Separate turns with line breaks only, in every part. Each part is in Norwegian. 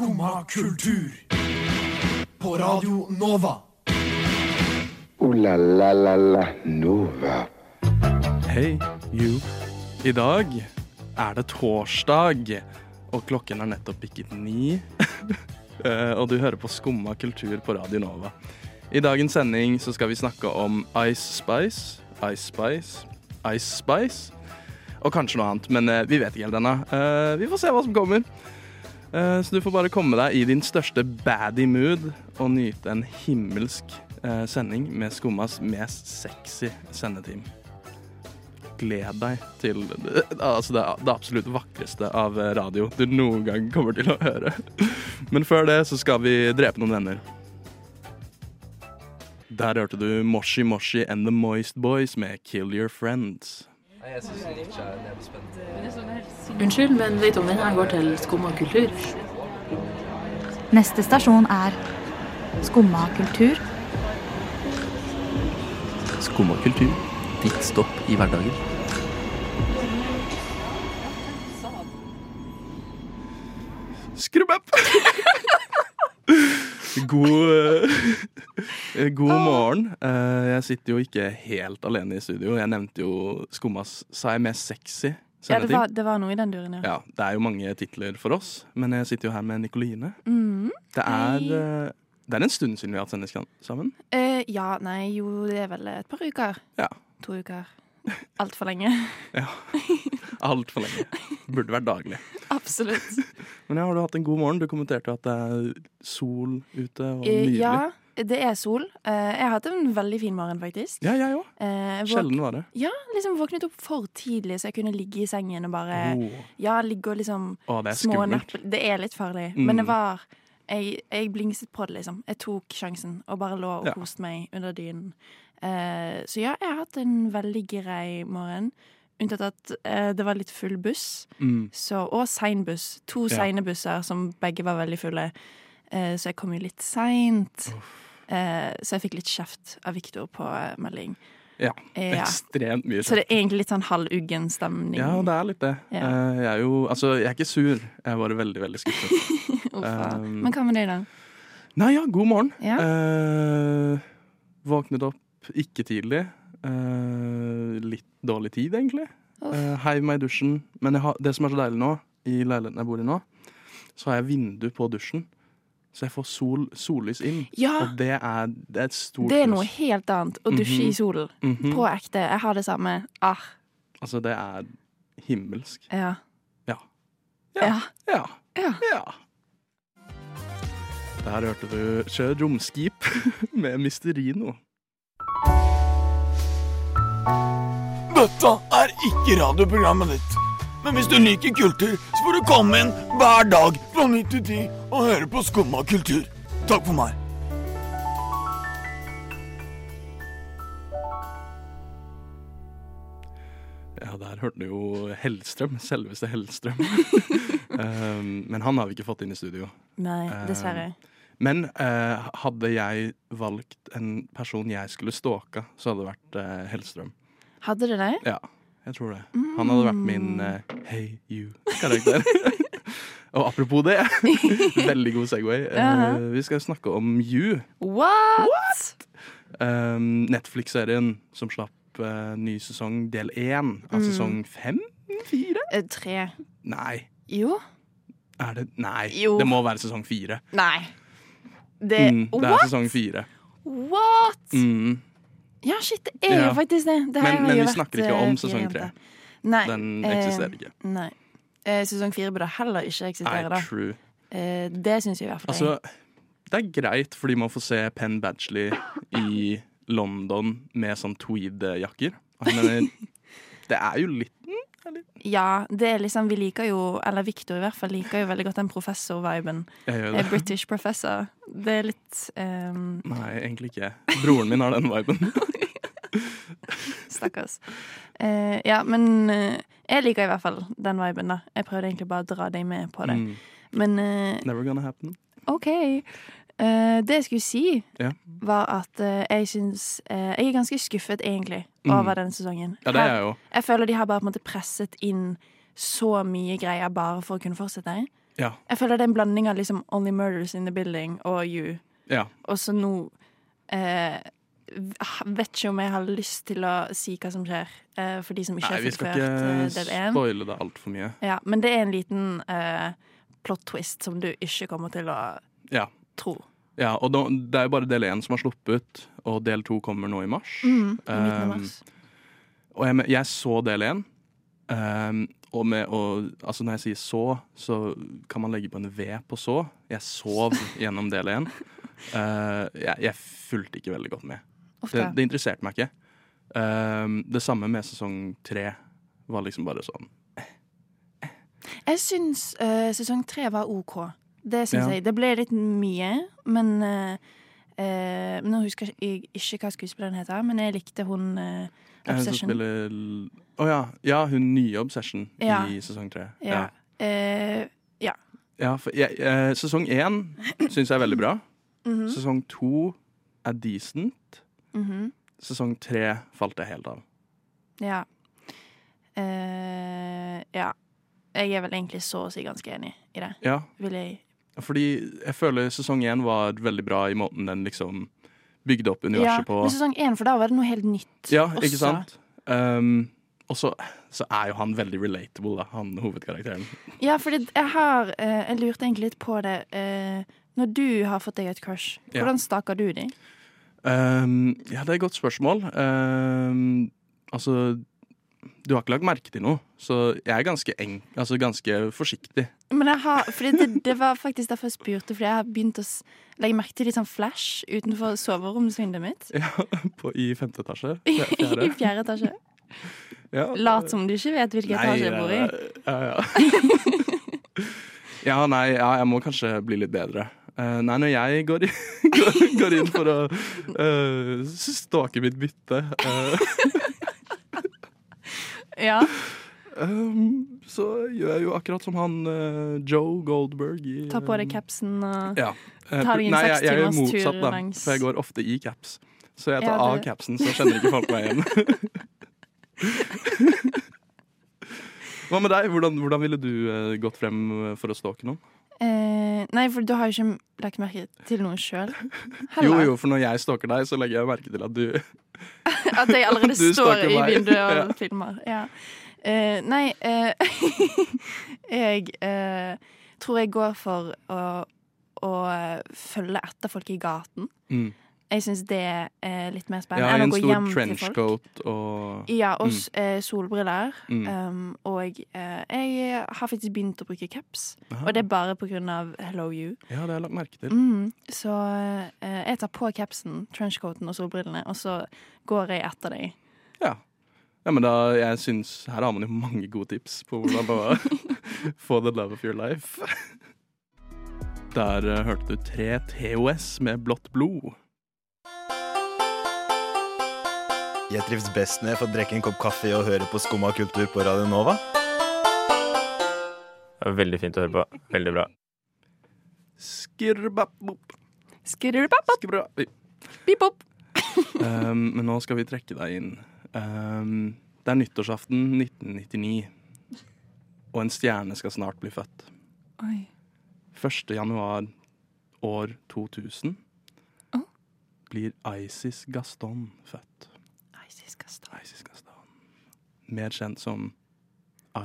Skumma kultur. På Radio Nova.
O-la-la-la-la Nova.
Hei, you. I dag er det torsdag, og klokken er nettopp bikket ni. Eh, og du hører på Skumma kultur på Radio Nova. I dagens sending så skal vi snakke om Ice Spice, Ice Spice, Ice Spice, og kanskje noe annet, men eh, vi vet ikke helt ennå. Eh, vi får se hva som kommer. Eh, så du får bare komme deg i din største baddie mood og nyte en himmelsk eh, sending med Skummas mest sexy sendeteam gled deg til altså det, det absolutt vakreste av radio du noen gang kommer til å høre. Men før det så skal vi drepe noen venner. Der hørte du Moshi Moshi and The Moist Boys med Kill Your Friends.
Unnskyld, men vet du om denne går til Skumma kultur?
Neste stasjon er Skumma kultur.
Skumma kultur. Ditt stopp i hverdagen.
Skrubb opp! God, eh, god morgen. Eh, Jeg sitter jo ikke helt alene i studio. Jeg nevnte jo Skummas sa jeg mer sexy
Ja, det var, det var noe i den duren, ja.
Ja, det er jo mange titler for oss, men jeg sitter jo her med Nikoline.
Mm.
Det er, eh, det er en stund siden vi har hatt sending sammen.
Eh, ja, nei, jo, det er vel et par uker.
Ja.
To uker. Altfor lenge. ja.
Altfor lenge. Burde vært daglig.
Absolutt.
Men ja, har du hatt en god morgen? Du kommenterte at det er sol ute og
Eh,
nydelig.
ja, det er sol. Eh, jeg har hatt en veldig fin morgen, faktisk.
Ja, jeg òg.
Eh,
Sjelden var det.
Ja, liksom våknet opp for tidlig, så jeg kunne ligge i sengen og bare
oh.
Ja, ligge og liksom
Åh, det er
små. Det er litt farlig,
Mm.
men det var jeg, jeg blingset på det, liksom. Jeg tok sjansen og bare lå og
Ja.
koste meg under dynen. Uh, så ja, jeg har hatt en veldig grei morgen. Unntatt at uh, det var litt full buss,
Mm.
så, og sein buss. To
Ja.
seine busser som begge var veldig fulle. Uh, så jeg kom jo litt seint. Eh, så jeg fikk litt kjeft av Viktor på eh, melding.
Ja.
Ja.
Ekstremt mye. kjeft.
Så det er egentlig litt sånn halvuggen stemning.
Ja, det er litt det.
Ja.
Eh, Jeg er jo Altså, jeg er ikke sur. Jeg er bare veldig, veldig skuffet. Um,
Men hva med deg, da?
Nei, ja, god morgen.
Ja.
Eh, våknet opp ikke tidlig. Eh, litt dårlig tid, egentlig. Uh, heiv meg i dusjen. Men har, det som er så deilig nå, i leiligheten jeg bor i nå, så har jeg vindu på dusjen. Så jeg får sol, sollys inn.
Ja,
Og det er, det er et stort
det er noe
pluss.
helt annet å dusje
Mhm.
i solen.
Mhm.
På ekte. Jeg har det samme. Ah,
Altså, det er himmelsk.
ja.
Ja.
Ja.
Ja.
Ja.
ja. Der hørte du Kjør romskip med Misterino.
Dette er ikke radioprogrammet ditt. Men hvis du liker kultur, så får du komme inn hver dag fra 9 til 10 og høre på Skumma kultur. Takk for meg.
Ja, der hørte du jo Hellstrøm. Selveste Hellstrøm. um, men han har vi ikke fått inn i studio.
Nei,
dessverre.
dessverre.
Men uh, hadde jeg valgt en person jeg skulle stalka, så hadde det vært uh, Hellstrøm.
Hadde det det?
Ja, jeg tror det. Han hadde vært min uh, Hey You-karakter. Og apropos det, veldig god Segway. Uh
-huh.
uh, vi skal snakke om You.
What?
Um, Netflix-serien som slapp eh, ny sesong del én av
Mm.
sesong fem? Fire?
Eh, tre.
Nei.
Jo.
Er det Nei,
Jo.
det må være sesong fire.
Nei. Det,
Mm, det er
What?
sesong fire.
What?
Mm,
Ja, shit, det er jo faktisk det. det
Men- men vi snakker ikke
eh,
om sesong
jenter.
tre. Den
eh,
eksisterer ikke.
Nei. Eh, sesong fire burde heller ikke eksistere, da.
true.
Eh, det syns jeg i hvert fall.
Altså, det er greit fordi man får se Penn Badgley i London med sånn tweed-jakker. Det er jo litt
Ja, det er liksom, vi liker jo, eller Victor i hvert fall, liker jo veldig godt den professor-viben. British professor. Det er litt um...
Nei, egentlig ikke. Broren min har den viben.
Stakkars. Uh, ja, men uh, jeg liker i hvert fall den viben, da. Jeg prøvde egentlig bare å dra deg med på det.
Mm,
Men uh,
never gonna happen.
OK. Eh, det jeg skulle si,
Ja.
var at eh, jeg syns eh, Jeg er ganske skuffet, egentlig,
Mm.
over denne sesongen.
Ja, det er jeg jo.
Jeg føler de har bare på en måte presset inn så mye greier bare for å kunne fortsette.
Ja.
Jeg føler det er en blanding av liksom Only Murders in the Building og You.
ja.
Og så nå eh, vet ikke om jeg har lyst til å si hva som skjer, eh, for de som ikke
Nei,
har
vi
fått
skal
hørt eh,
ikke
del én.
spoile det altfor mye.
Ja, men det er en liten eh, plot twist som du ikke kommer til å
Ja.
tro.
Ja, og det er jo bare del én som har sluppet, og del to kommer nå i mars.
Mm, I midten
Um. Og jeg, jeg så del én. Um, og, med, og altså når jeg sier så, så kan man legge på en V på så. Jeg sov gjennom del én. Uh, jeg, jeg fulgte ikke veldig godt med. Det, det interesserte meg ikke. Um, det samme med sesong tre. Var liksom bare sånn
Jeg syns uh, sesong tre var OK. Det syns
Ja.
jeg. Det ble litt mye, men eh, eh, Nå husker jeg ikke hva skuespilleren heter, men jeg likte hun eh, Obsession.
Å ja. ja, hun nye Obsession
Ja.
i sesong tre.
Ja. Eh,
Ja, for eh, sesong én syns jeg er veldig bra.
mhm,
Sesong to er decent.
mhm,
Sesong tre falt jeg helt av.
ja. Eh, ja. Jeg er vel egentlig så å si ganske enig i det.
Ja,
Vil jeg
fordi jeg føler sesong én var veldig bra i måten den liksom bygde opp
Ja,
på
men sesong én, for da var det noe helt nytt.
Ja,
også.
ikke sant? Um, og så, så er jo han veldig relatable, da, han hovedkarakteren.
Ja, fordi jeg har uh, Jeg lurte egentlig litt på det. Uh, når du har fått deg et crush,
Ja.
hvordan staker du de?
Um, ja, det er et godt spørsmål. Um, altså Du har ikke lagt merke til noe, så jeg er ganske, eng, altså ganske forsiktig.
Men jeg har, det, det var faktisk derfor jeg spurte, fordi jeg har begynt å legge merke til litt sånn flash utenfor soveromsvinduet mitt.
Ja, på, I femte etasje.
I
Fjerde.
fjerde etasje.
Ja.
Lat som du ikke vet hvilken etasje jeg bor i.
Ja, ja. ja, nei, ja, jeg må kanskje bli litt bedre. Uh, nei, når jeg går, i, går, går inn for å uh, stake mitt bytte, eh,
Ja.
um, så gjør jeg jo akkurat som han uh, Joe Goldberg i
Ta på deg
eh,
capsen og
Ja. Eh,
Ta deg en
nei, jeg, jeg er motsatt, da. For jeg går ofte i caps. Så jeg tar
Ja,
av capsen, så kjenner ikke folk meg igjen. Hva med deg? Hvordan, hvordan ville du uh, gått frem for å stalke noen?
eh, Nei, for du har jo ikke lagt merke til noe sjøl.
Jo, jo, for når jeg stalker deg, så legger jeg merke til at du
At jeg allerede står i vinduet og
Ja.
filmer. Ja. Uh, nei, uh, jeg uh, tror jeg går for å, å følge etter folk i gaten.
mm.
Jeg syns det er litt mer spennende
Ja, en stor trenchcoat og
Ja, og
Mm.
eh, solbriller.
Mm.
Um, og uh, jeg har faktisk begynt å bruke caps.
Aha.
Og det er bare på grunn av Hello You.
Ja, det har jeg lagt merke til.
Mm, så uh, jeg tar på capsen, trenchcoaten og solbrillene, og så går jeg etter deg.
Ja. ja, men da, jeg syns Her har man jo mange gode tips på hvordan å få the love of your life. Der eh, hørte du tre TOS med blått blod.
Jeg trives best når jeg får drikke en kopp kaffe og høre på Skumma kultur på Radio Nova.
Det var veldig fint å høre på. Veldig bra.
Skirrbap-bop. Oi.
pip-opp.
Um, men nå skal vi trekke deg inn. Um, det er nyttårsaften 1999, og en stjerne skal snart bli født.
Oi.
1. januar år 2000
oh.
blir Isis Gaston født.
Isis Gaston.
Isis Gaston. Mer kjent som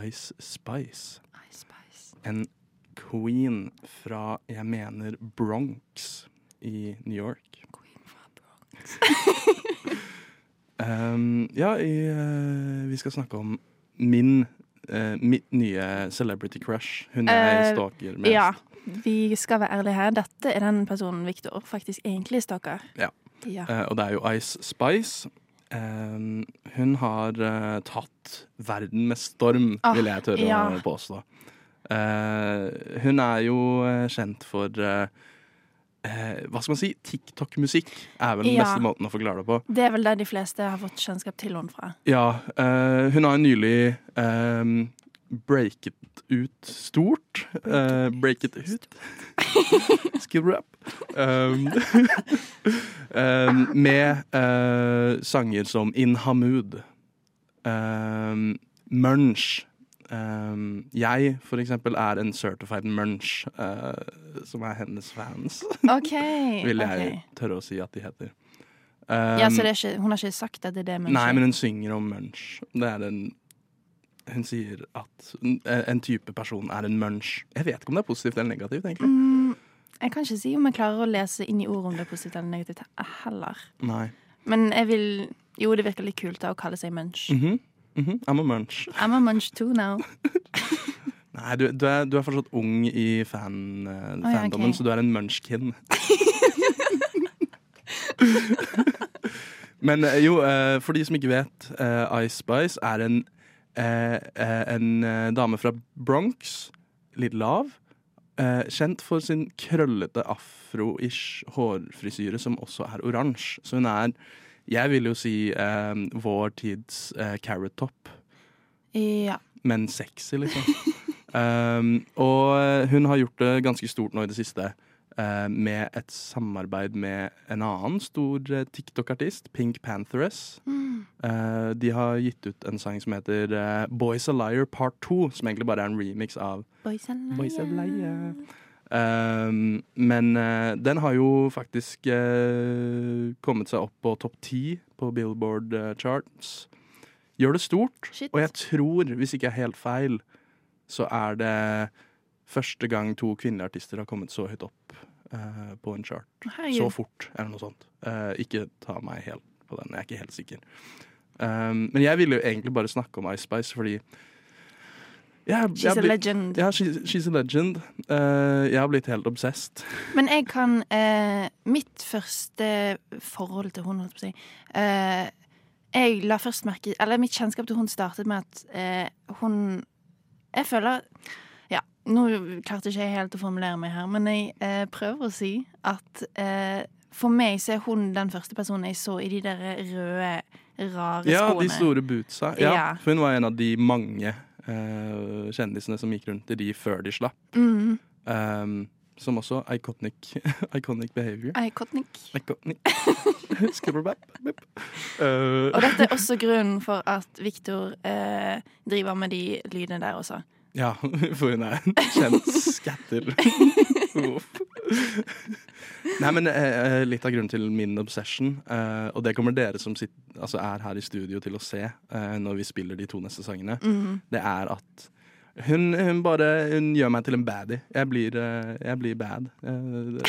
Ice Spice.
Ice Spice.
En queen fra, jeg mener, Bronx i New York.
Queen fra Bronx.
Um, ja, i, uh, vi skal snakke om min uh, mitt nye celebrity crush. Hun jeg
uh,
stalker mest.
Ja, vi skal være ærlige her. Dette er den personen Victor faktisk egentlig stalker.
Ja.
Ja.
Uh, og det er jo Ice Spice. Um, hun har eh, tatt verden med storm,
Ah,
vil jeg tørre
ja.
å påstå. Eh, hun er jo eh, kjent for eh, eh, Hva skal man si? TikTok-musikk er vel den
Ja.
beste måten å forklare det på.
Det er vel der de fleste har fått kjennskap til henne fra.
Ja, eh, hun har nylig um, breaket ut stort. Uh, breaket ut. Skill rap. Um, um, med uh, sanger som In Hamoud, um, Munch ehm, jeg, for eksempel, er en certified munch, uh, som er hennes fans,
Okay,
vil jeg
okay.
tørre å si at de heter.
Ja,
Um,
så det er ikke, hun har ikke sagt at det er det munch
Nei, men hun synger om munch. Det er en Hun sier at en- en type person er en munch. Jeg vet ikke om det er positivt eller negativt, egentlig.
Mm, jeg kan ikke si om jeg klarer å lese inn i ordet om det er positivt eller negativt heller.
Nei.
Men jeg vil Jo, det virker litt kult da å kalle seg munch.
Mhm, mhm, I'm a munch.
I'm a munch too now.
Nei, du, du, er, du er fortsatt ung i fan, eh,
ja,
fandommen,
okay.
så du er en munchkin. Men eh, jo, eh, for de som ikke vet, eh, Ice Spice er en, eh, eh, en eh, dame fra Bronx, litt lav. eh, kjent for sin krøllete afro-ish hårfrisyre, som også er oransje. Så hun er, jeg vil jo si, eh, vår tids eh, Carrot Top
Ja.
men sexy, liksom. um, og hun har gjort det ganske stort nå i det siste med et samarbeid med en annen stor eh, TikTok-artist, Pink Pantheress.
Mm.
Eh, de har gitt ut en sang som heter eh, Boys a Liar Part 2, som egentlig bare er en remix av
Boys and
Boys are liar. Um, men uh, den har jo faktisk uh, kommet seg opp på topp ti på Billboard uh, charts. Gjør det stort,
Shit.
og jeg tror, hvis ikke jeg er helt feil, så er det første gang to kvinnelige artister har kommet så høyt opp eh, på en chart. Så fort, eller noe sånt. Eh, ikke ta meg helt på den, jeg er ikke helt sikker. Um, men jeg ville jo egentlig bare snakke om Ice Spice, fordi jeg, jeg
She's
har
a
blitt-
legend.
ja, she's, she's a legend. Eh, jeg har blitt helt obsessed.
Men jeg kan uh, Mitt første forhold til hun, holdt på å si uh, Jeg la først merke Eller mitt kjennskap til hun startet med at hun Jeg føler nå klarte ikke jeg helt å formulere meg her, men jeg eh, prøver å si at eh, for meg så er hun den første personen jeg så i de der røde, rare
Ja,
skoene.
de store bootsa. Ja,
Ja.
For hun var en av de mange eh, kjendisene som gikk rundt i de før de slapp.
Mm.
Um, som også iconic, iconic behavior.
Iconic.
Iconic. Uh,
Og dette er også grunnen for at Victor eh, driver med de lydene der også.
Ja, for hun er en kjent skatter. Nei, men eh, litt av grunnen til min obsession, eh, og det kommer dere som sitter, altså er her i studio til å se eh, når vi spiller de to neste sangene,
Mhm.
det er at hun, hun bare hun gjør meg til en baddie. Jeg blir, eh, jeg blir bad. Eh,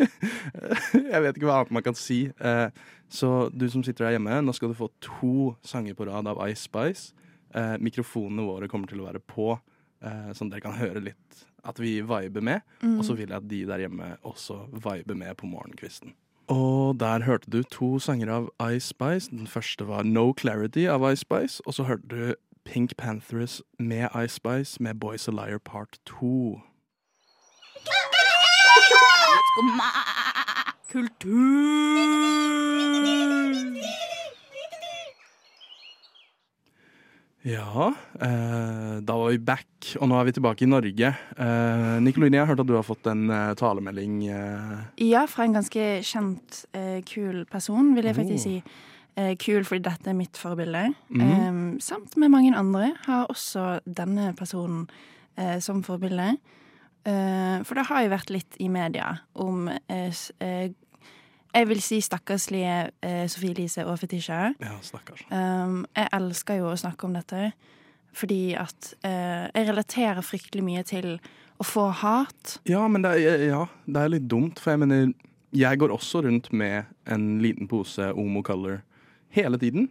jeg vet ikke hva annet man kan si. Eh, så du som sitter der hjemme, nå skal du få to sanger på rad av Ice Spice. Eh, mikrofonene våre kommer til å være på, eh, sånn dere kan høre litt at vi viber med.
Mm.
Og så vil jeg at de der hjemme også viber med på morgenkvisten. Og der hørte du to sanger av Ice Spice. Den første var No Clarity av Ice Spice. Og så hørte du Pink Panthers med Ice Spice med Boys a Liar Part 2. Ja, eh, da var vi back, og nå er vi tilbake i Norge. Eh, Nikoline, jeg har hørt at du har fått en eh, talemelding. Eh,
Ja, fra en ganske kjent, eh, kul person, vil jeg faktisk
Oh.
si. Eh, kul fordi dette er mitt forbilde. Mm. Samt med mange andre har også denne personen eh, som forbilde. Eh, for det har jo vært litt i media om Jeg vil si stakkarslige eh, Sofie Elise og Fetisha.
ja, stakkars.
Um, jeg elsker jo å snakke om dette, fordi at eh, jeg relaterer fryktelig mye til å få hat.
Ja, men det er, ja, det er litt dumt, for jeg mener Jeg går også rundt med en liten pose Omo Color hele tiden.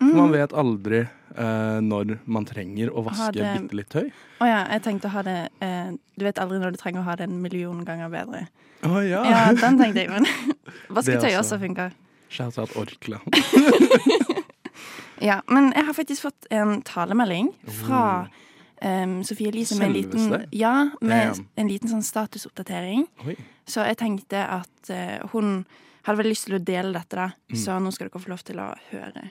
For man vet aldri eh, når man trenger å. Vaske
det-
bitte litt tøy.
Å ja, jeg tenkte å ha det eh, Du vet aldri når du trenger å ha det en million ganger bedre.
Å ja!
Ja, den tenkte jeg, men vasketøy også
også.
funker.
Shout out Orkla.
Ja, men jeg har faktisk fått en talemelding fra um, Sofie Elise med en liten, ja, med en liten sånn statusoppdatering.
Oi.
Så jeg tenkte at uh, hun hadde veldig lyst til å dele dette, da.
Mm.
Så nå skal dere få lov til å høre.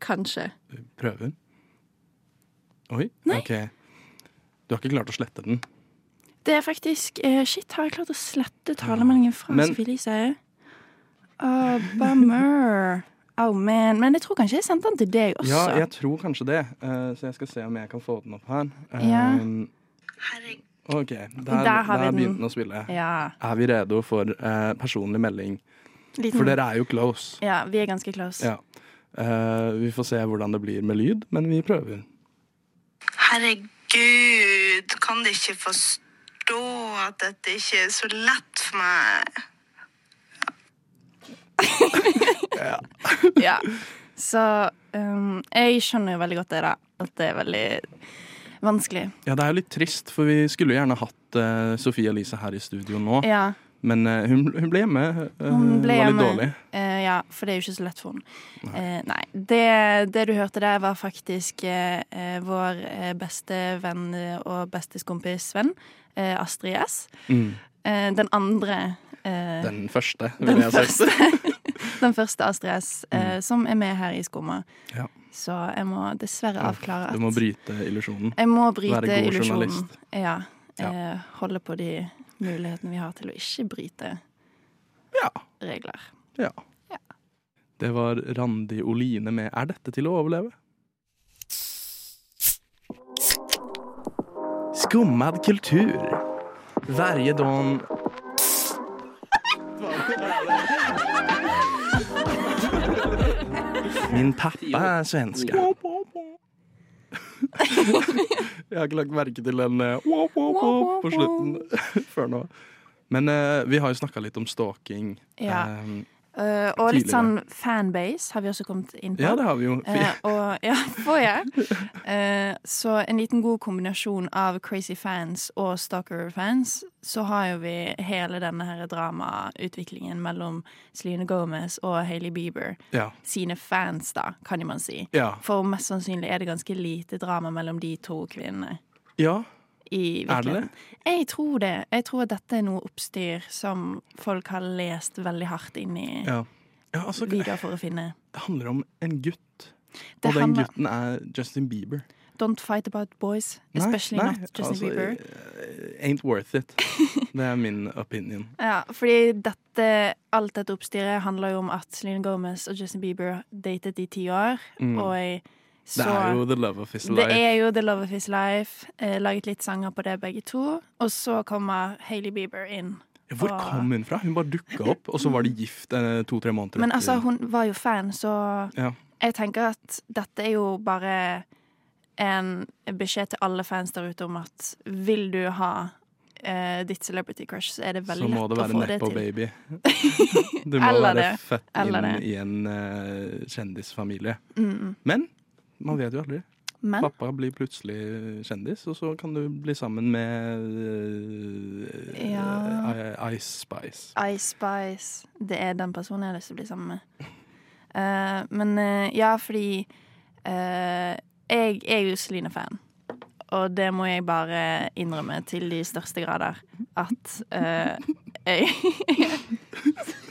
Kanskje.
Prøver. Oi,
Nei.
OK. Du har ikke klart å slette den?
Det er faktisk eh, Shit, har jeg klart å slette talemeldingen fra
Men-
Sofie Elise? Oh, bummer. Oh man, Men jeg tror kanskje jeg sendte den til deg også.
Ja, jeg tror kanskje det. Uh, så jeg skal se om jeg kan få den opp her. Uh,
Ja.
OK, der,
Der har vi
der
den.
begynte den å spille.
Ja.
Er vi redo for uh, personlig melding?
Liten-
For dere er jo close.
Ja, vi er ganske close.
Ja. Eh, vi får se hvordan det blir med lyd, men vi prøver.
Herregud, kan de ikke forstå at dette ikke er så lett for meg?
ja. Så um, jeg skjønner jo veldig godt det, da. At det er veldig vanskelig.
Ja, det er jo litt trist, for vi skulle gjerne hatt uh, Sofie Elise her i studio nå.
Ja.
Men uh, hun, hun ble hjemme. Uh,
Hun ble
var litt
hjemme.
dårlig.
Uh, ja, for det er jo ikke så lett for henne. Eh, nei. Det, det du hørte der, var faktisk vår beste venn og besteskompis venn, Astrid S.
Mm.
Den andre
Den første,
den
vil jeg si.
første, den første Astrid S, mm. som er med her i Skumma.
Ja.
Så jeg må dessverre avklare at
Du må bryte illusjonen.
Jeg må bryte illusjonen.
journalist.
Ja.
Ja.
Holde på de mulighetene vi har til å ikke bryte regler.
Ja. Det var Randi Oline med 'Er dette til å overleve'? Skummad kultur. Varje don Min pappa er svenska. Jeg har ikke lagt merke til den eh, wop, wop, wop på slutten før nå. Men uh, vi har jo snakka litt om stalking.
Ja.
eh,
Eh, og litt sånn fanbase har vi også kommet inn på.
Ja, det har vi jo.
Uh, og, ja, får jeg. Uh, så en liten god kombinasjon av crazy fans og stalker-fans, så har jo vi hele denne her dramautviklingen mellom Selena Gomez og Hailey Bieber.
Ja.
Sine fans, da, kan man si.
Ja.
For mest sannsynlig er det ganske lite drama mellom de to kvinnene.
ja.
I
Er det det?
Jeg tror det. Jeg tror at dette er noe oppstyr som folk har lest veldig hardt inn i
Ja. ja altså,
videoer for å finne.
det handler om en gutt.
Det
og den
handler-
gutten er Justin Bieber.
Don't fight about boys, especially
nei,
not Justin
altså,
Bieber.
eh, Ain't worth it. Det er min opinion.
Ja, fordi dette, alt dette oppstyret handler jo om at Selena Gomez og Justin Bieber datet i ti år,
Mm.
og så
Det er jo the love of his
Det
life.
er jo The Love of His Life. Eh, laget litt sanger på det, begge to. Og så kommer Hailey Bieber inn.
Ja, Hvor
og-
kom hun fra? Hun bare dukka opp, og så var de gift eh, to-tre måneder
Men altså, hun var jo fan, så
Ja.
jeg tenker at dette er jo bare en beskjed til alle fans der ute om at vil du ha eh, ditt celebrity crush, så er det veldig
lett å
lett
det
å
være
få det
Nepo
til.
baby. Du må være født inn
det.
i en eh, kjendisfamilie.
Mm.
Men man vet jo aldri.
Men
Pappa blir plutselig kjendis, og så kan du bli sammen med uh,
Ja.
Ice Spice.
Ice Spice, det er den personen jeg har lyst til å bli sammen med. Uh, men eh, ja, fordi jeg er jo Celine-fan. Og det må jeg bare innrømme til de største grader. At jeg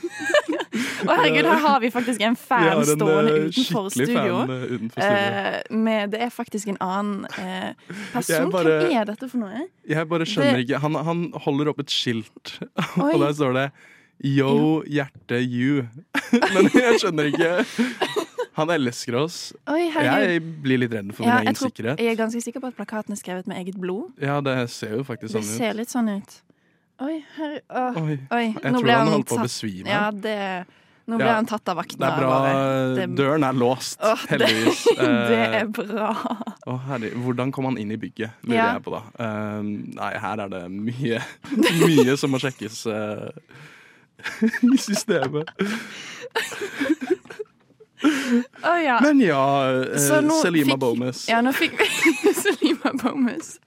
Å, herregud, her har vi faktisk en
Vi
fan
har en,
stående
eh,
utenfor
skikkelig
studio.
fan, eh, utenfor studio.
Uh, med, det er faktisk en annen uh, person.
Bare-
Hvem er dette for noe?
Jeg bare skjønner
Det-
ikke Han, han holder opp et skilt,
Oi.
og der står det Yo, hjerte, you. Men jeg skjønner ikke Han elsker oss.
Oi.
Jeg blir litt redd for
Ja,
min
jeg,
egen
tror,
sikkerhet.
jeg er ganske sikker på at plakaten er skrevet med eget blod.
Ja, det ser jo faktisk
Det
sånn
ser litt sånn ut. Oi, her, åh,
Oi.
oi.
Jeg tror han
han
holdt på å besvime.
Ja, det, nå ble
Ja.
han tatt av vaktene.
Det er bra.
Det-
Døren er låst,
Åh, det-
heldigvis.
det
det,
er bra.
Å, herlig. hvordan kom han inn i bygget, lurer
Ja.
jeg på da. Uh, nei, her er det mye, mye som må sjekkes uh, i systemet.
Å ja.
Men ja, eh, Selima
fikk-
Bomes.
Ja, nå fikk vi Selima Bomes.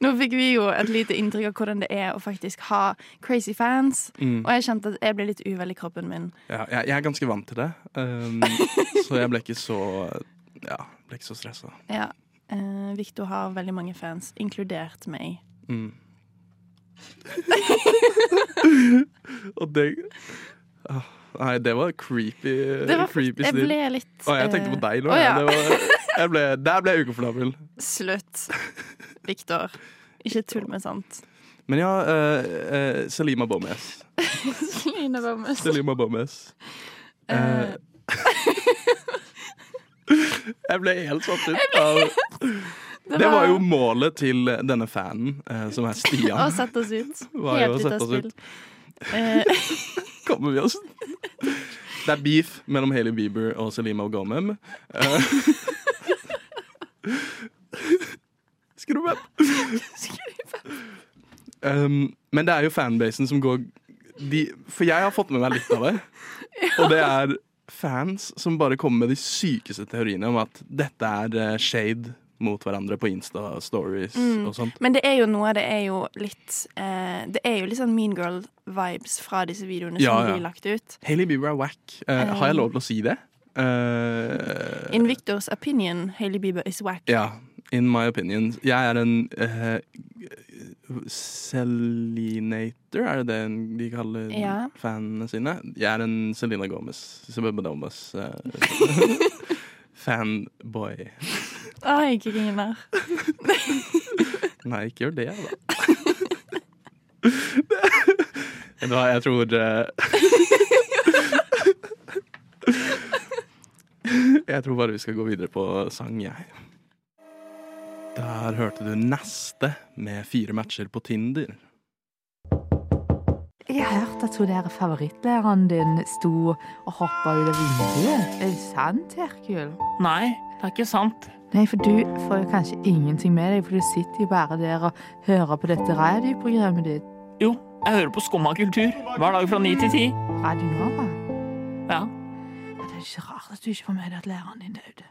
Nå fikk vi jo et lite inntrykk av hvordan det er å faktisk ha crazy fans.
Mm.
Og jeg kjente at jeg ble litt uvel i kroppen min.
Ja, jeg, jeg er ganske vant til det, um, så jeg ble ikke så Ja, ble ikke så stressa.
Ja. Eh, Victor har veldig mange fans, inkludert meg.
Mm. Og det ah, Nei, det var creepy.
Det var-
creepy
jeg ble litt,
Å, jeg tenkte på
eh,
deg nå.
å,
ja.
ja.
Det var, ble, der ble jeg ukomfortabel.
Slutt. Victor. Ikke tull med sånt.
Men ja, eh, eh, Selima Bomes.
Selena Bomes.
Selima Bomes. Eh,
Eh.
Jeg ble helt satt ut av Det var jo målet til denne fanen, eh, som er Stian.
Å sette oss ut. Helt ut av spill. Eh,
Kommer vi oss Det er beef mellom Hailey Bieber og Selima Gomem. Eh, Skru opp! Um, men det er jo fanbasen som går de, For jeg har fått med meg litt av det. Og det er fans som bare kommer med de sykeste teoriene om at dette er eh, shade mot hverandre på Insta-stories
Mm.
og sånt.
Men det er jo noe Det er jo litt eh, Det er jo litt sånn Mean Girl-vibes fra disse videoene
Ja,
som
ja.
blir lagt ut.
Hailey Bieber er wack. Eh, har jeg lov til å si det? Uh,
In Victors opinion, Hailey Bieber is whack.
Ja, in my opinion. Jeg er en uh, Selinator, er det det de kaller
Ja.
fanene sine? Jeg er en Selena Gomez. Gomez uh, fanboy.
Å, jeg griner.
Nei, ikke gjør det, da. Vet du hva, jeg tror eh, Jeg tror bare vi skal gå videre på sang, jeg. Der hørte du Neste med fire matcher på Tinder.
Jeg har hørt at hun der favorittlæreren din sto og hoppa ut av vinduet. Er det sant, Herkul?
Nei, det er ikke sant.
Nei, for du får jo kanskje ingenting med deg, for du sitter jo bare der og hører på dette radioprogrammet ditt.
Jo, jeg hører på Skumma kultur hver dag fra ni til ti.
Radio Nova.
Ja.
Ja, Det er ikke rart at du ikke får med deg at læreren din døde.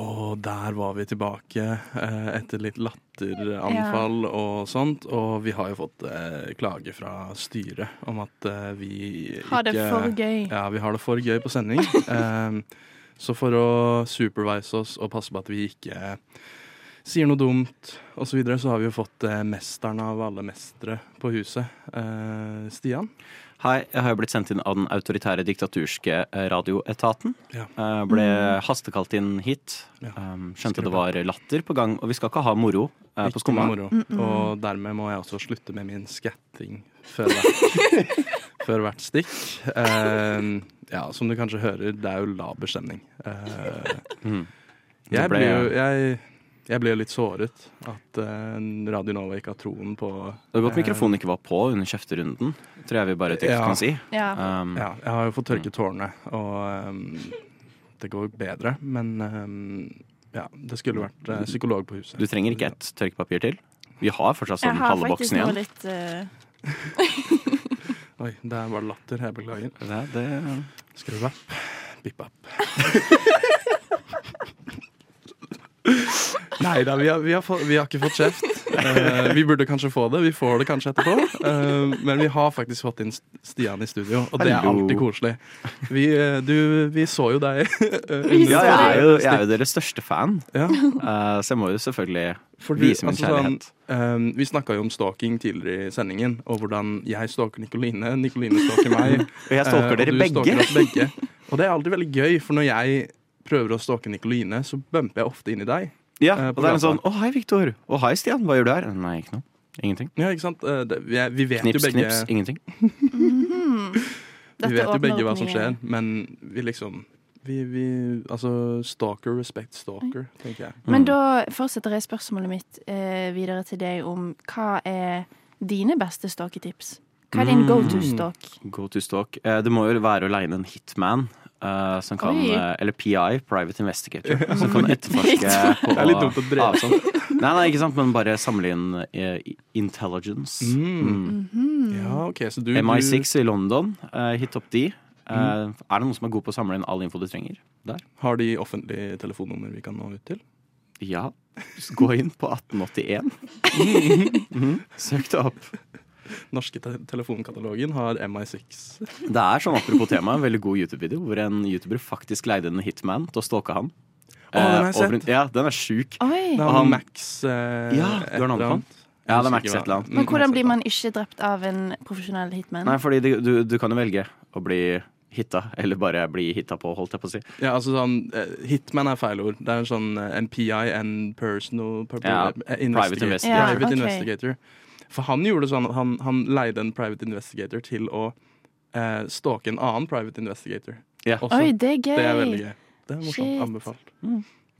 Og der var vi tilbake eh, etter litt latteranfall og sånt. Og vi har jo fått eh, klage fra styret om at eh, vi
Har det for gøy.
Ja, vi har det for gøy på sending. Så for å supervise oss og passe på at vi ikke sier noe dumt osv., så, videre, så har vi jo fått eh, mesteren av alle mestere på huset. Eh, Stian.
Hei, jeg har jo blitt sendt inn av den autoritære diktaturske eh, radioetaten.
Ja.
Eh, Ble
Mm.
hastekalt inn hit.
Ja.
Um, Skjønte det var latter på gang, og vi skal ikke ha moro eh, på Skumma.
Mm moro. Og dermed må jeg også slutte med min skatting før hvert, før hvert stikk. Uh, ja, som du kanskje hører, det er jo laber stemning. Uh,
Mm.
Jeg blir jo jeg, jeg ble jo litt såret at eh, Radio Nova ikke har troen på
Det var godt mikrofonen ikke var på under kjefterunden, tror jeg vi bare
Ja.
kan si.
Ja.
Um,
Ja, jeg har jo fått tørket tårene, og um, det går bedre. Men um, ja, det skulle vært uh, psykolog på huset.
Du trenger ikke et tørkepapir til. Vi har fortsatt
Jeg
sånn
har
halve
faktisk
boksen
noe
igjen.
litt eh,
Oi, det er bare latter. Jeg beklager.
Det, det,
Skru opp. Bipp opp. Nei da, vi vi, vi har ikke fått kjeft. Eh, vi burde kanskje få det. Vi får det kanskje etterpå. Uh, men vi har faktisk fått inn Stian i studio, og det er alltid koselig. Vi, eh, du, vi så jo deg.
Ja, jeg er jo, jeg er jo deres største fan,
Ja.
uh, så jeg må jo selvfølgelig
Fordi,
vise min
altså, sånn,
kjærlighet.
ehm, vi snakka jo om stalking tidligere i sendingen, og hvordan jeg stalker Nikoline, Nikoline stalker meg.
Og jeg stalker
eh,
dere
du
begge.
stalker begge. Og det er alltid veldig gøy, for når jeg prøver å stalke Nikoline, så bumper jeg ofte inn i deg.
Ja,
eh,
og det er en sånn 'Å, hei, Viktor'. 'Å, hei, Stian. Hva gjør du her?' Nei, ikke noe. Ingenting.
Ja, ikke sant? Eh, det, vi, er- vi vet
Knips,
jo begge
knips. Ingenting.
mhm.
Vi vet jo begge hva som skjer, men vi liksom vi, vi, Altså stalker, respect stalker, tenker jeg.
Men da fortsetter jeg spørsmålet mitt eh, videre til deg om hva er dine beste stalketips? Hva er din
Mm.
go to stalk?
Go to stalk. Eh, Det må jo være å leie en hitman. Eh, som kan, eh, eller PI, Private Investigator, som kan etterforske på
Det er litt dumt å dreve
avstand. Nei, nei, ikke sant, men bare samle inn uh, intelligence.
Mm.
Mhm.
Ja, OK, så du
MI6 i London, eh, hit opp de. Mm. Er det noen som er god på å samle inn all info du trenger? Der.
Har de offentlig telefonnummer vi kan nå ut til?
Ja. Gå inn på 1881. Mhm. Søk det opp.
Norske te telefonkatalogen har MI6.
Det er sånn apropos tema, en veldig god YouTube-video hvor en YouTuber faktisk leide en hitman til å stalke han.
Å, den har jeg
Eh, over
sett.
Ja, den er sjuk.
Det
Og
er
han-
Max eh,
Ja, du har navnet
eller
på
annet.
Ja, det er Max et eller annet.
Men hvordan blir man ikke drept av en profesjonell hitman?
Nei, fordi du, du, du kan jo velge å bli hitta, eller bare bli hitta på, holdt jeg på å si.
Ja, altså sånn eh, Hitman er feil ord. Det er en sånn MPI, en PI, en personal
Ja,
eh,
private
investigator.
investigator.
Ja,
Private
ok.
investigator. For han gjorde det sånn at han, han leide en private investigator til å eh, stalke en annen private investigator.
Yeah.
Også.
Oi, det er gøy!
Det er veldig gøy. Det er morsomt.
Shit.
Anbefalt.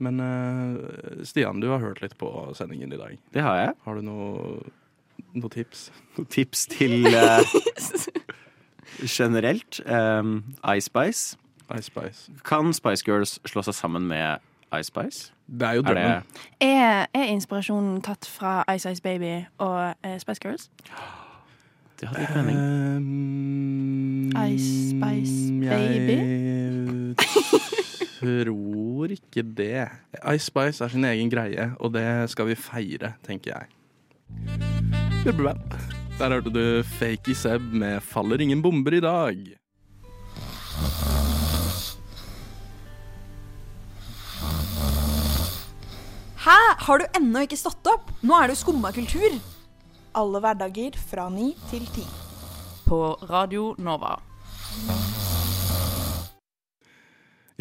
Men uh, Stian, du har hørt litt på sendingen i dag.
Det har jeg.
Har du noe, noe tips?
Noen tips til uh, generelt? Um, Ice Spice.
Ice Spice.
Kan Spice Girls slå seg sammen med Ice Spice?
Det er jo
Er
drømmen.
Er, er inspirasjonen tatt fra Ice Ice Baby og uh, Spice Girls?
det hadde gitt mening.
Um,
Ice Spice Baby?
Jeg tror ikke det. Ice Spice er sin egen greie, og det skal vi feire, tenker jeg. Der hørte du Fakey Seb med 'Faller ingen bomber i dag'.
Har du ennå ikke stått opp? Nå er det jo skumma kultur. Alle hverdager fra ni til ti.
På Radio Nova.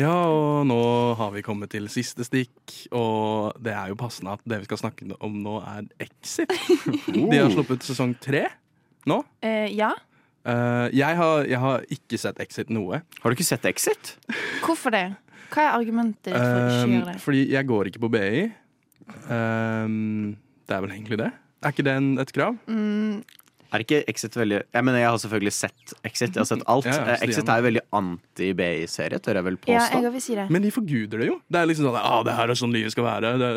Ja, og nå har vi kommet til siste stikk, og det er jo passende at det vi skal snakke om nå, er Exit. De har sluppet sesong tre nå.
Eh, ja.
Eh, jeg, har, jeg har ikke sett Exit noe.
Har du ikke sett Exit?
Hvorfor det? Hva er argumentet ditt for å ikke gjøre det?
fordi jeg går ikke på BI. Um, det er vel egentlig det. Er ikke det en, et krav?
Mm,
Er ikke Exit veldig Jeg mener, jeg har selvfølgelig sett Exit. Jeg har sett alt.
Ja, ja,
Exit er jo veldig anti-BI-serie, tør jeg vel
ja,
påstå.
jeg vil si det.
Men de forguder det jo. Det er liksom sånn ah, det her er sånn livet skal være. Det,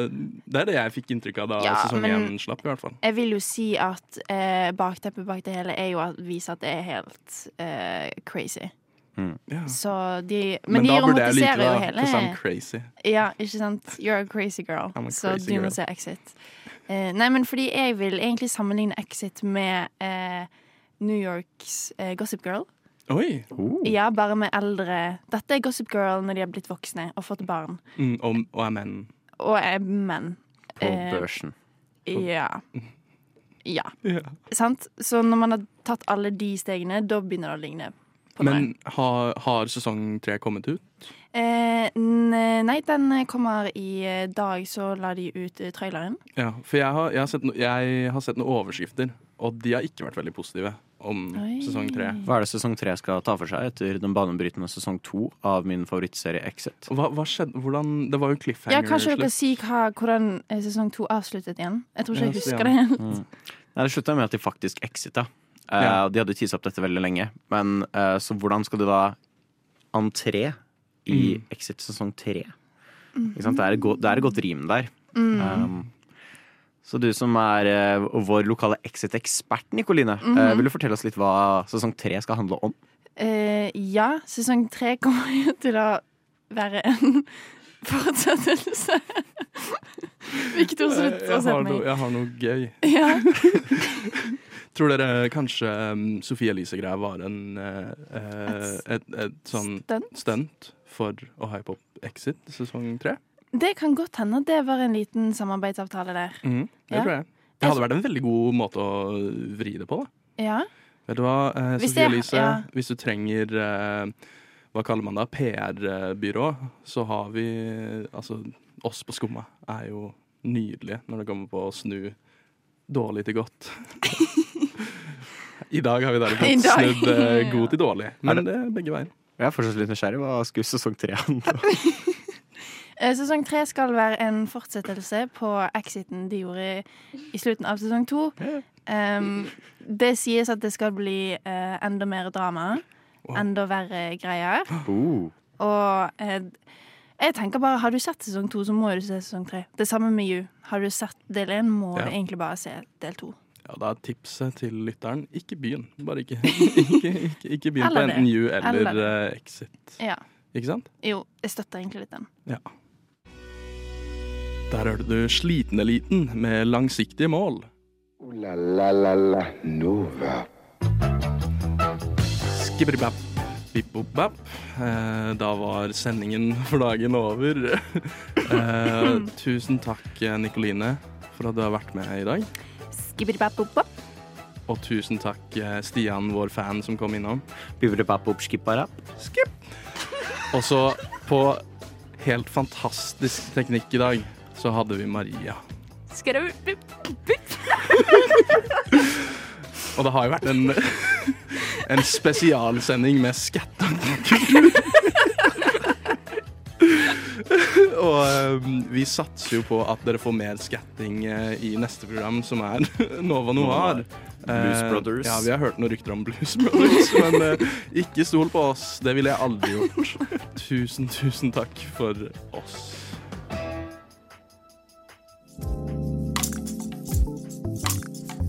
det er det jeg fikk inntrykk av da
Ja,
sesong én slapp, i hvert fall.
Jeg vil jo si at eh, bakteppet bak det hele er jo å vise at det er helt eh, crazy.
Ja.
Så de
Men,
Men, de
da burde jeg like
romantiserer
det,
jo
da,
hele
because I'm crazy.
Ja, ikke sant? You're a crazy girl.
A
så
crazy
du må se Exit. Uh, nei, men fordi jeg vil egentlig sammenligne Exit med uh, New Yorks uh, Gossip Girl.
Oi!
Ja, bare med eldre Dette er Gossip Girl når de har blitt voksne og fått barn.
Mm, og, og er menn.
Og er menn.
På børsen.
Ja. Ja.
Yeah.
Sant? Så når man har tatt alle de stegene, da begynner det å ligne
Men har, har sesong tre kommet ut?
Eh, nei, den kommer i eh, dag, så la de ut eh, traileren.
Ja, for jeg har, jeg, har sett no, jeg har sett noen overskrifter, og de har ikke vært veldig positive om
Oi.
sesong tre.
Hva er det sesong tre skal ta for seg etter den banebrytende sesong to av min favorittserie Exit?
Hva, hva skjedde? Hvordan, det var jo
Ja,
cliffhanger.
Kanskje dere si hva, hvordan eh, sesong to avsluttet igjen? Jeg tror ikke
Ja,
jeg husker det helt.
Mm. Nei, det slutta med at de faktisk exita. Eh,
Ja.
De hadde tisa opp dette veldig lenge. Men eh, så hvordan skal du da entré i
Mm.
Exit sesong tre? Ikke sant? Det, er godt, det er et godt rim der.
Mm.
Um, så du som er eh, vår lokale Exit-ekspert, Nikoline, -hmm. vil du fortelle oss litt hva sesong tre skal handle om?
Uh, ja, sesong tre kommer jo til å være en fortsettelse. Victor, slutt
jeg,
å se på meg.
jeg har noe gøy.
Ja.
Tror dere kanskje um, Sofie Elise-greia var en uh, et, et, et sånn
Stunt?
stunt for å hype opp Exit sesong tre?
Det kan godt hende det var en liten samarbeidsavtale der.
Mm, det
Ja.
tror jeg. Det hadde vært en veldig god måte å vri det på. da.
Ja.
Vet du hva,
uh,
Sofie Elise,
ja.
hvis du trenger eh, Hva kaller man det? PR-byrå, så har vi Altså, oss på Skumma er jo nydelige når det kommer på å snu dårlig til godt. I dag har vi
I
derimot snudd eh, god til dårlig. Men det er begge veier.
Jeg er fortsatt litt nysgjerrig. Hva skulle sesong tre handle?
Eh, Sesong tre skal være en fortsettelse på exiten de gjorde i slutten av sesong to. Um, det sies at det skal bli uh, enda mer drama. Enda verre greier.
Uh.
Og eh, jeg tenker bare, har du sett sesong to, så må du se sesong tre. Det samme med You. Har du sett del én, må
Ja.
du egentlig bare se del to.
Ja, Da er tipset til lytteren ikke begynn. Bare ikke, ikke, ikke, ikke begynn på enten You eller,
Eller
eh, Exit.
Ja.
Ikke sant?
Jo, jeg støtter egentlig litt den.
Ja. Der hørte du Sliten-eliten med langsiktige mål.
Oh, la la la la Nova.
Skibbidi-bap, bip-bop-bap. Eh, Da var sendingen for dagen over. Eh, tusen takk, Nikoline, for at du har vært med i dag.
Skibbidi-bap-bop-bop.
Og tusen takk, eh, Stian, vår fan, som kom innom.
Skip.
Og så, på helt fantastisk teknikk i dag, så hadde vi Maria. Og det har jo vært en, en spesialsending med skatta og um, vi satser jo på at dere får mer skatting uh, i neste program, som er Nova Noir.
Blues
Brothers.
Brothers.
Ja, vi har hørt noen rykter om Blues Brothers, men uh, ikke stol på oss. Det ville jeg aldri gjort. Tusen, tusen takk for oss.